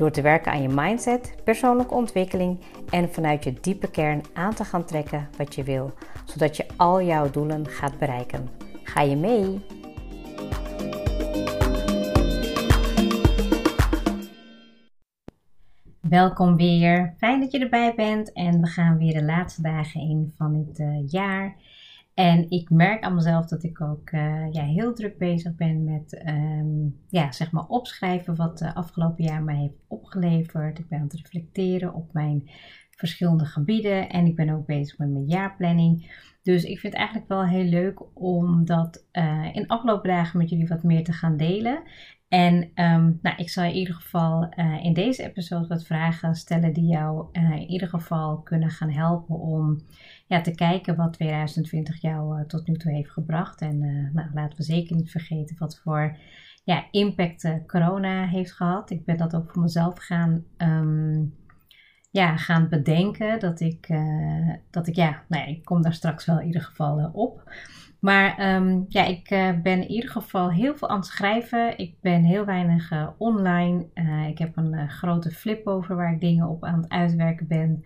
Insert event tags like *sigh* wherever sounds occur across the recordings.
Door te werken aan je mindset, persoonlijke ontwikkeling en vanuit je diepe kern aan te gaan trekken wat je wil, zodat je al jouw doelen gaat bereiken. Ga je mee? Welkom weer. Fijn dat je erbij bent en we gaan weer de laatste dagen in van het uh, jaar. En ik merk aan mezelf dat ik ook uh, ja, heel druk bezig ben met um, ja, zeg maar opschrijven wat de afgelopen jaar mij heeft opgeleverd. Ik ben aan het reflecteren op mijn verschillende gebieden en ik ben ook bezig met mijn jaarplanning. Dus ik vind het eigenlijk wel heel leuk om dat uh, in afgelopen dagen met jullie wat meer te gaan delen. En um, nou, ik zal in ieder geval uh, in deze episode wat vragen stellen die jou uh, in ieder geval kunnen gaan helpen om ja, te kijken wat 2020 jou uh, tot nu toe heeft gebracht. En nou, laten we zeker niet vergeten wat voor ja, impact corona heeft gehad. Ik ben dat ook voor mezelf gaan, um, ja, gaan bedenken. Dat ik, dat ik, ja, nou ja, ik kom daar straks wel in ieder geval op. Maar um, ja, ik uh, ben in ieder geval heel veel aan het schrijven. Ik ben heel weinig uh, online. Uh, ik heb een grote flip over waar ik dingen op aan het uitwerken ben.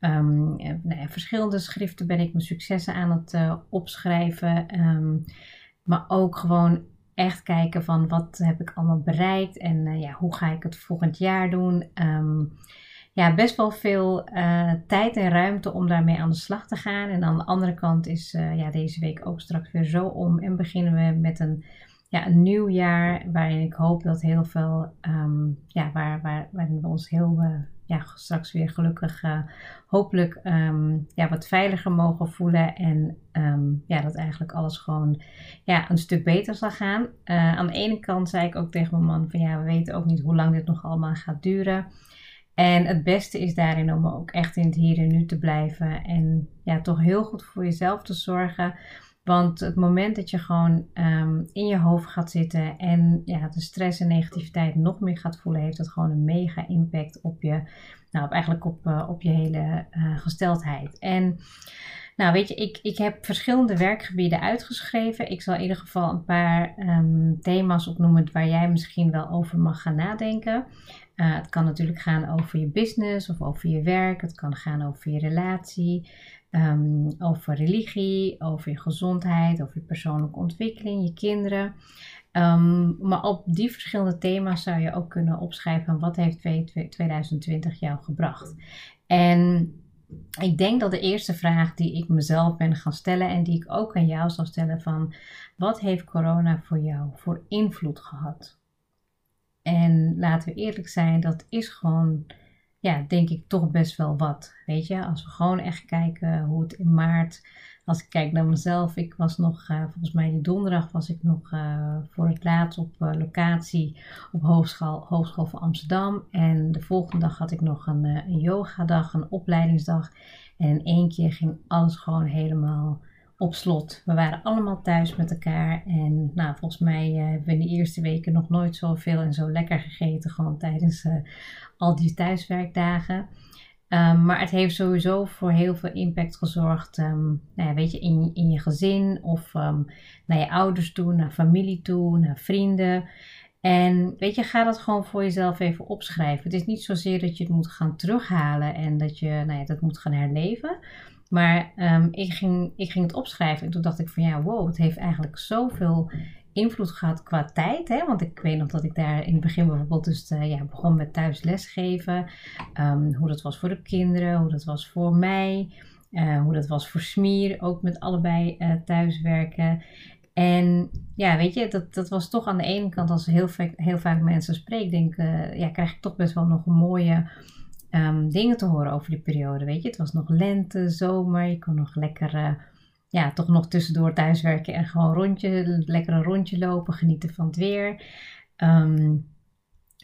Um, nou ja, verschillende schriften ben ik mijn successen aan het opschrijven. Um, maar ook gewoon echt kijken van wat heb ik allemaal bereikt en ja, hoe ga ik het volgend jaar doen ja, best wel veel uh, tijd en ruimte om daarmee aan de slag te gaan. En aan de andere kant is uh, ja, deze week ook straks weer zo om. En beginnen we met een, ja, een nieuw jaar waarin ik hoop dat heel veel, um, ja, waar, waar, waarin we ons heel, uh, ja, straks weer gelukkig, hopelijk um, ja, wat veiliger mogen voelen. En um, ja, dat eigenlijk alles gewoon ja, een stuk beter zal gaan. aan de ene kant zei ik ook tegen mijn man van ja, we weten ook niet hoe lang dit nog allemaal gaat duren. En het beste is daarin om ook echt in het hier en nu te blijven. En ja, toch heel goed voor jezelf te zorgen. Want het moment dat je gewoon um, in je hoofd gaat zitten en ja, de stress en negativiteit nog meer gaat voelen, heeft dat gewoon een mega impact op je, nou, op eigenlijk op, uh, op je hele uh, gesteldheid. En nou, weet je, ik, ik heb verschillende werkgebieden uitgeschreven. Ik zal in ieder geval een paar um, thema's opnoemen waar jij misschien wel over mag gaan nadenken. Uh, het kan natuurlijk gaan over je business of over je werk. Het kan gaan over je relatie, um, over religie, over je gezondheid, over je persoonlijke ontwikkeling, je kinderen. Um, maar op die verschillende thema's zou je ook kunnen opschrijven wat heeft 2020 jou gebracht. En ik denk dat de eerste vraag die ik mezelf ben gaan stellen en die ik ook aan jou zal stellen van wat heeft corona voor jou voor invloed gehad? En laten we eerlijk zijn, dat is gewoon, ja, denk ik toch best wel wat. Weet je, als we gewoon echt kijken hoe het in maart, als ik kijk naar mezelf, ik was nog, uh, volgens mij die donderdag was ik nog uh, voor het laatst op uh, locatie op Hogeschool, Hogeschool van Amsterdam. En de volgende dag had ik nog een, een yogadag, een opleidingsdag. En in één keer ging alles gewoon helemaal op slot. We waren allemaal thuis met elkaar. En nou, volgens mij uh, hebben we in de eerste weken nog nooit zoveel en zo lekker gegeten. Gewoon tijdens uh, al die thuiswerkdagen. Um, maar het heeft sowieso voor heel veel impact gezorgd. Um, nou ja, weet je, in, in je gezin of um, naar je ouders toe, naar familie toe, naar vrienden. En weet je, ga dat gewoon voor jezelf even opschrijven. Het is niet zozeer dat je het moet gaan terughalen en dat je nou ja, dat moet gaan herleven. Maar um, ik, ging, ik ging het opschrijven en toen dacht ik van ja, wow, het heeft eigenlijk zoveel invloed gehad qua tijd. Hè? Want ik weet nog dat ik daar in het begin bijvoorbeeld dus, uh, ja, begon met thuis lesgeven. Um, hoe dat was voor de kinderen, hoe dat was voor mij. Uh, hoe dat was voor Smier, ook met allebei uh, thuiswerken. En ja, weet je, dat, dat was toch aan de ene kant, als heel, vaak, heel vaak mensen spreek, denk ja, krijg ik toch best wel nog een mooie um, dingen te horen over die periode. Weet je, het was nog lente, zomer. Je kon nog lekker, uh, ja, toch nog tussendoor thuiswerken en gewoon rondje, lekker een rondje lopen, genieten van het weer. Um,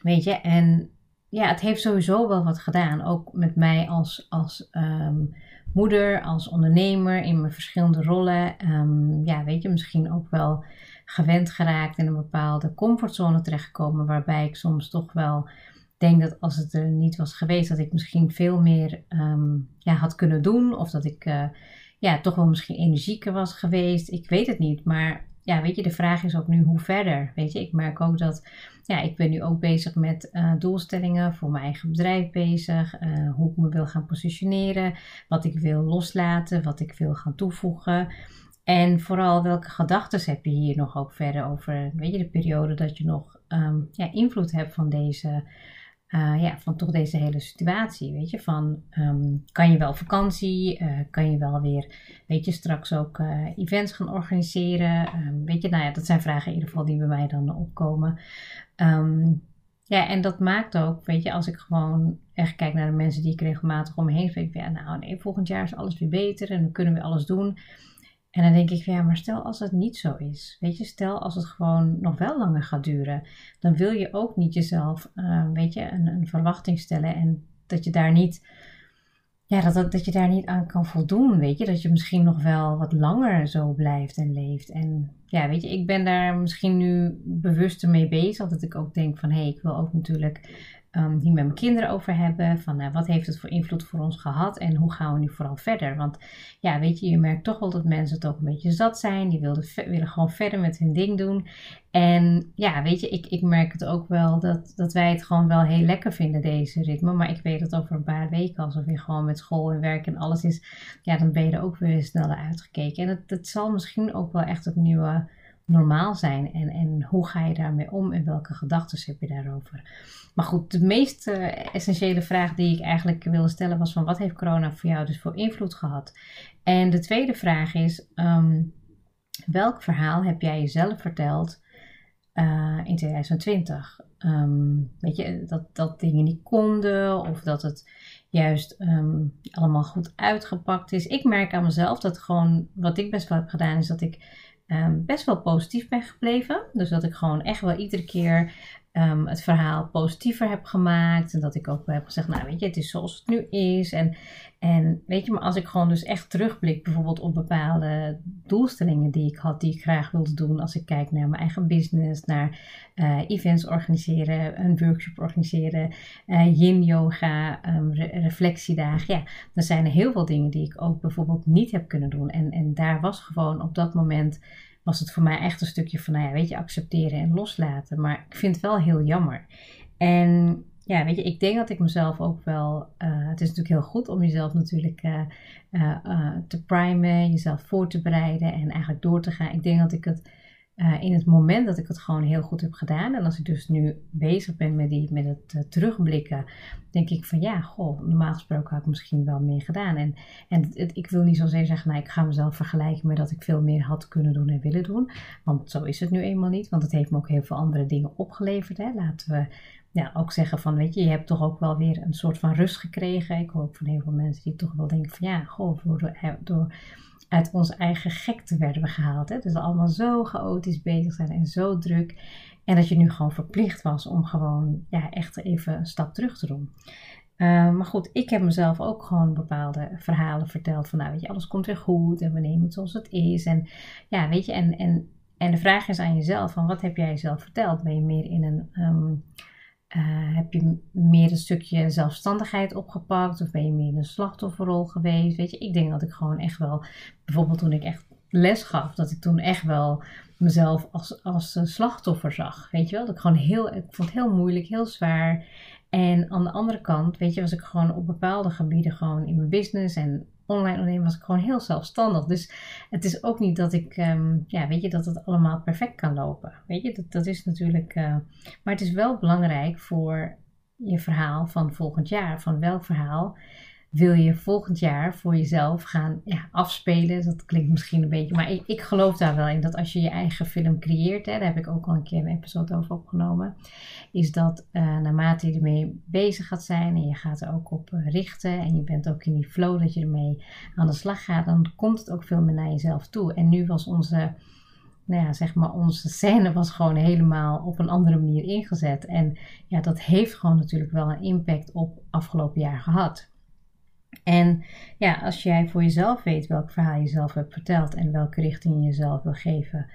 weet je, en ja, het heeft sowieso wel wat gedaan. Ook met mij als, als ehm, moeder, als ondernemer in mijn verschillende rollen. Ehm, ja, weet je, misschien ook wel gewend geraakt in een bepaalde comfortzone terechtgekomen. Waarbij ik soms toch wel denk dat als het er niet was geweest, dat ik misschien veel meer ehm, ja, had kunnen doen. Of dat ik uh, ja, toch wel misschien energieker was geweest. Ik weet het niet. Maar ja, weet je, de vraag is ook nu hoe verder. Weet je, ik merk ook dat, ja, ik ben nu ook bezig met uh, doelstellingen voor mijn eigen bedrijf bezig. Uh, hoe ik me wil gaan positioneren, wat ik wil loslaten, wat ik wil gaan toevoegen. En vooral welke gedachten heb je hier nog ook verder over, weet je, de periode dat je nog um, ja, invloed hebt van deze uh, ja, van toch deze hele situatie. Weet je, van um, kan je wel vakantie, uh, kan je wel weer, weet je, straks ook uh, events gaan organiseren. Um, weet je, nou ja, dat zijn vragen in ieder geval die bij mij dan opkomen. Um, ja, en dat maakt ook, weet je, als ik gewoon echt kijk naar de mensen die ik regelmatig om me heen ja, nou nee, volgend jaar is alles weer beter en dan kunnen we alles doen. En dan denk ik, ja, maar stel als het niet zo is. Weet je, stel als het gewoon nog wel langer gaat duren. Dan wil je ook niet jezelf, uh, weet je, een, een, verwachting stellen. En dat je daar niet, ja, dat, dat, dat je daar niet aan kan voldoen. Weet je, dat je misschien nog wel wat langer zo blijft en leeft. En ja, weet je, ik ben daar misschien nu bewuster mee bezig. Dat ik ook denk van, hé, hey, ik wil ook natuurlijk um, hier met mijn kinderen over hebben. Van uh, wat heeft het voor invloed voor ons gehad en hoe gaan we nu vooral verder? Want ja, weet je, je merkt toch wel dat mensen het ook een beetje zat zijn. Die willen gewoon verder met hun ding doen. En ja, weet je, ik, ik merk het ook wel dat, dat wij het gewoon wel heel lekker vinden, deze ritme. Maar ik weet dat over een paar weken, als er weer gewoon met school en werk en alles is, ja, dan ben je er ook weer sneller uitgekeken. En het, het zal misschien ook wel echt het nieuwe normaal zijn en, en hoe ga je daarmee om en welke gedachten heb je daarover. Maar goed, de meest uh, essentiële vraag die ik eigenlijk wilde stellen was van wat heeft corona voor jou dus voor invloed gehad? En de tweede vraag is, um, welk verhaal heb jij jezelf verteld uh, in 2020? Um, ehm, weet je, dat, dat dingen niet konden of dat het juist um, allemaal goed uitgepakt is. Ik merk aan mezelf dat gewoon, wat ik best wel heb gedaan, is dat ik um, best wel positief ben gebleven. Dus dat ik gewoon echt wel iedere keer um, het verhaal positiever heb gemaakt. En dat ik ook heb gezegd, nou weet je, het is zoals het nu is. En, en weet je, maar als ik gewoon dus echt terugblik bijvoorbeeld op bepaalde doelstellingen die ik had, die ik graag wilde doen. Als ik kijk naar mijn eigen business, naar uh, events organiseren, een workshop organiseren, uh, yin yoga, re reflectiedagen. Ja, er zijn er heel veel dingen die ik ook bijvoorbeeld niet heb kunnen doen. En, en daar was gewoon op dat moment was het voor mij echt een stukje van, nou ja, weet je, accepteren en loslaten. Maar ik vind het wel heel jammer. En ja, weet je, ik denk dat ik mezelf ook wel. Uh, het is natuurlijk heel goed om jezelf natuurlijk uh, uh, te primen, jezelf voor te bereiden en eigenlijk door te gaan. Ik denk dat ik het uh, in het moment dat ik het gewoon heel goed heb gedaan. En als ik dus nu bezig ben met, die, met het uh, terugblikken, denk ik van ja, goh, normaal gesproken had ik misschien wel meer gedaan. En, en ik wil niet zozeer zeggen, nou, ik ga mezelf vergelijken met dat ik veel meer had kunnen doen en willen doen. Want zo is het nu eenmaal niet. Want het heeft me ook heel veel andere dingen opgeleverd. Hè. Laten we ja, ook zeggen van, weet je, je hebt toch ook wel weer een soort van rust gekregen. Ik hoor ook van heel veel mensen die toch wel denken van ja, goh, door, door uit onze eigen gekte werden we gehaald. Hè? Dus allemaal zo chaotisch bezig zijn en zo druk. En dat je nu gewoon verplicht was om gewoon ja, echt even een stap terug te doen. Uh, maar goed, ik heb mezelf ook gewoon bepaalde verhalen verteld. Van nou, weet je, alles komt weer goed en we nemen het zoals het is. En ja, weet je, en, en, en de vraag is aan jezelf: van wat heb jij jezelf verteld? Ben je meer in een. Um, uh, heb je meer een stukje zelfstandigheid opgepakt of ben je meer in een slachtofferrol geweest? Weet je, ik denk dat ik gewoon echt wel, bijvoorbeeld toen ik echt les gaf, dat ik toen echt wel mezelf als, als slachtoffer zag. Weet je wel, dat ik gewoon heel, ik vond het heel moeilijk, heel zwaar. En aan de andere kant, weet je, was ik gewoon op bepaalde gebieden gewoon in mijn business en online ondernemen was ik gewoon heel zelfstandig. Dus het is ook niet dat ik, um, ja, weet je, dat het allemaal perfect kan lopen. Weet je, dat, dat is natuurlijk, uh, maar het is wel belangrijk voor je verhaal van volgend jaar. Van welk verhaal wil je volgend jaar voor jezelf gaan ja, afspelen. Dat klinkt misschien een beetje, maar ik, ik, geloof daar wel in dat als je je eigen film creëert, hè, daar heb ik ook al een keer een episode over opgenomen, is dat uh, naarmate je ermee bezig gaat zijn en je gaat er ook op uh, richten en je bent ook in die flow dat je ermee aan de slag gaat, dan komt het ook veel meer naar jezelf toe. En nu was onze nou ja, zeg maar, onze scène was gewoon helemaal op een andere manier ingezet. En ja, dat heeft gewoon natuurlijk wel een impact op afgelopen jaar gehad. En ja, als jij voor jezelf weet welk verhaal je zelf hebt verteld en welke richting je jezelf wil geven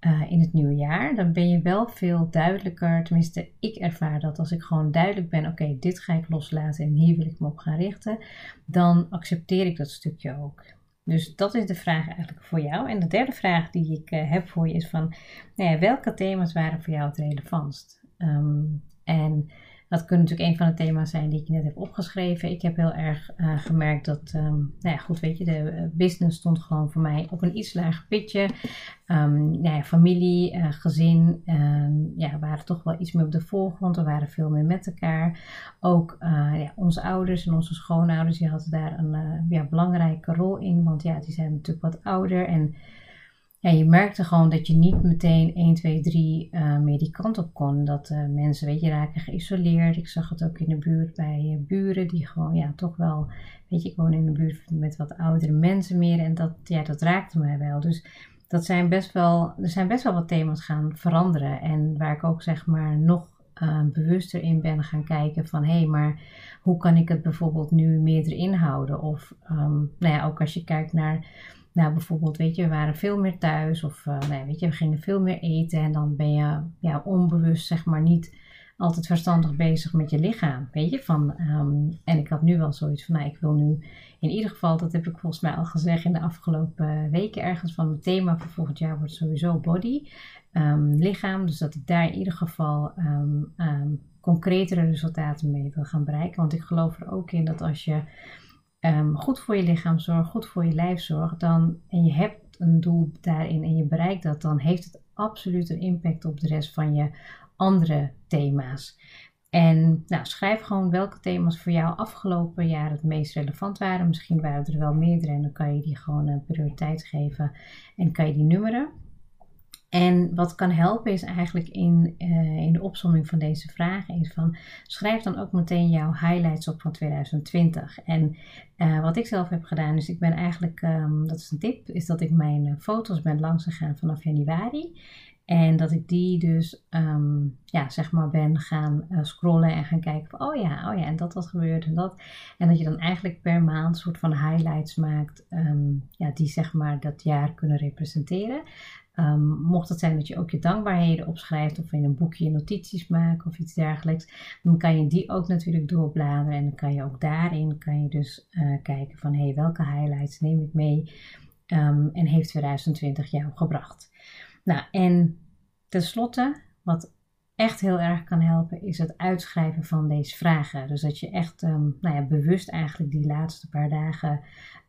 uh, in het nieuwe jaar, dan ben je wel veel duidelijker. Tenminste, ik ervaar dat als ik gewoon duidelijk ben: oké, dit ga ik loslaten en hier wil ik me op gaan richten, dan accepteer ik dat stukje ook. Dus dat is de vraag eigenlijk voor jou. En de derde vraag die ik uh, heb voor je is van, nou ja, welke thema's waren voor jou het relevantst? Um, en dat kunnen natuurlijk een van de thema's zijn die ik net heb opgeschreven. Ik heb heel erg uh, gemerkt dat, um, nou ja, goed, weet je, de eh, business stond gewoon voor mij op een iets lager pitje. Um, nou ja, familie, uh, gezin, um, ja, waren toch wel iets meer op de voorgrond. We waren veel meer met elkaar. Ook ja, onze ouders en onze schoonouders, die hadden daar een ja, belangrijke rol in. Want ja, die zijn natuurlijk wat ouder en ja, je merkte gewoon dat je niet meteen 1, 2, 3 uh, meer die kant op kon. Dat uh, mensen, weet je, raken geïsoleerd. Ik zag het ook in de buurt bij uh, buren die gewoon, ja, toch wel, weet je, ik woon in een buurt met wat oudere mensen meer. En dat, ja, dat raakte mij wel. Dus dat zijn best wel, er zijn best wel wat thema's gaan veranderen. En waar ik ook, zeg maar, nog bewuster in ben gaan kijken van, hé, hey, maar hoe kan ik het bijvoorbeeld nu meer erin houden? Of, um, nou ja, ook als je kijkt naar nou, bijvoorbeeld, weet je, we waren veel meer thuis of uh, nee, weet je, we gingen veel meer eten en dan ben je ja, onbewust, zeg maar, niet altijd verstandig bezig met je lichaam, weet je. Van, um, en ik had nu wel zoiets van, nou, ik wil nu in ieder geval, dat heb ik volgens mij al gezegd in de afgelopen weken ergens, van mijn thema voor volgend jaar wordt sowieso body, um, lichaam. Dus dat ik daar in ieder geval um, concretere resultaten mee wil gaan bereiken. Want ik geloof er ook in dat als je um, goed voor je lichaam zorgt, goed voor je lijf zorgt, dan, en je hebt een doel daarin en je bereikt dat, dan heeft het absoluut een impact op de rest van je andere thema's. En nou, schrijf gewoon welke thema's voor jou afgelopen jaar het meest relevant waren. Misschien waren er wel meerdere en dan kan je die gewoon een prioriteit geven en kan je die nummeren. En wat kan helpen is eigenlijk in, uh, in de opzomming van deze vragen is van schrijf dan ook meteen jouw highlights op van 2020. En uh, wat ik zelf heb gedaan, is ik ben eigenlijk, um, dat is een tip, is dat ik mijn uh, foto's ben langs gegaan vanaf januari. En dat ik die dus, um, ja, zeg maar, ben gaan scrollen en gaan kijken van, oh ja, oh ja, en dat wat gebeurt en dat. En dat je dan eigenlijk per maand een soort van highlights maakt, um, ja, die zeg maar dat jaar kunnen representeren. Um, mocht het zijn dat je ook je dankbaarheden opschrijft of in een boekje notities maakt of iets dergelijks, dan kan je die ook natuurlijk doorbladeren en dan kan je ook daarin kan je dus uh, kijken van hé, hey, welke highlights neem ik mee um, en heeft 2020 jou gebracht. Nou, en tenslotte, wat echt heel erg kan helpen, is het uitschrijven van deze vragen. Dus dat je echt um, nou ja, bewust eigenlijk die laatste paar dagen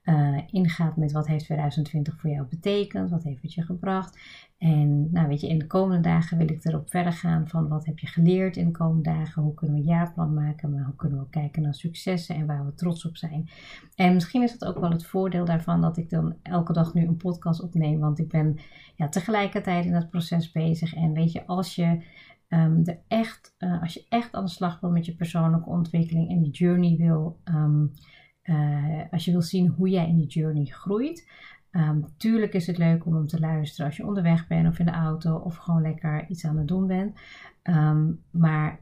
uh, ingaat met wat heeft 2020 voor jou betekend, wat heeft het je gebracht. En nou weet je, in de komende dagen wil ik erop verder gaan van wat heb je geleerd in de komende dagen, hoe kunnen we een jaarplan maken, maar hoe kunnen we kijken naar successen en waar we trots op zijn. En misschien is dat ook wel het voordeel daarvan dat ik dan elke dag nu een podcast opneem, want ik ben ja, tegelijkertijd in dat proces bezig. En weet je, als je um, er echt, uh, als je echt aan de slag wil met je persoonlijke ontwikkeling en die journey wil um, uh, als je wil zien hoe jij in die journey groeit. Um, tuurlijk is het leuk om hem te luisteren als je onderweg bent of in de auto of gewoon lekker iets aan het doen bent. Maar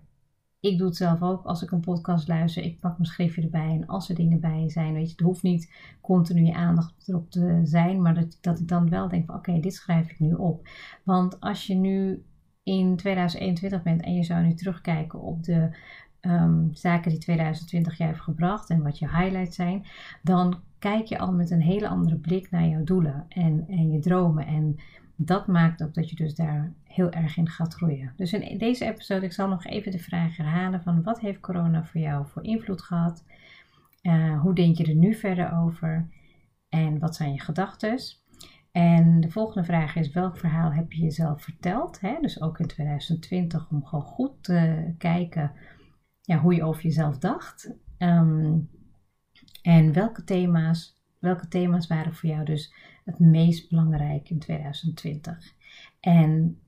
ik doe het zelf ook als ik een podcast luister. Ik pak mijn schriftje erbij en als er dingen bij zijn, weet je, het hoeft niet continu je aandacht erop te zijn, maar dat, dat ik dan wel denk van oké, dit schrijf ik nu op. Want als je nu in 2021 bent en je zou nu terugkijken op de um, zaken die 2020 jij heeft gebracht en wat je highlights zijn, dan kijk je al met een hele andere blik naar jouw doelen en, en je dromen. En dat maakt ook dat je dus daar heel erg in gaat groeien. Dus in deze episode, ik zal nog even de vraag herhalen van wat heeft corona voor jou voor invloed gehad? Uh, hoe denk je er nu verder over? En wat zijn je gedachten? En de volgende vraag is: welk verhaal heb je jezelf verteld? Hè? Dus ook in 2020 om gewoon goed te kijken ja, hoe je over jezelf dacht. Um, en welke thema's, welke thema's waren voor jou dus het meest belangrijk in 2020? En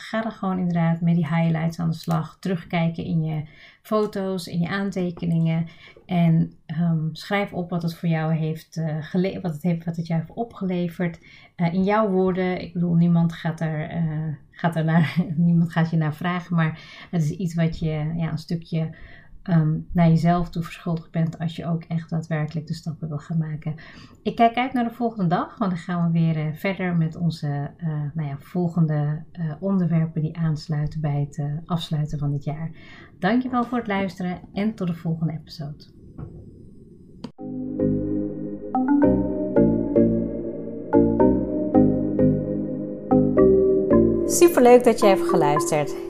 ga dan gewoon inderdaad met die highlights aan de slag. Terugkijken in je foto's, in je aantekeningen. En ehm, schrijf op wat het voor jou heeft, uh, wat het heeft, wat het jou heeft opgeleverd. Uh, in jouw woorden. Ik bedoel, niemand gaat er, uh, gaat er naar, *laughs* niemand gaat je naar vragen. Maar het is iets wat je ja, een stukje um, naar jezelf toe verschuldigd bent als je ook echt daadwerkelijk de stappen wil gaan maken. Ik kijk uit naar de volgende dag, want dan gaan we weer uh, verder met onze uh, nou ja, volgende uh, onderwerpen die aansluiten bij het afsluiten van dit jaar. Dankjewel voor het luisteren en tot de volgende episode. Super leuk dat je hebt geluisterd.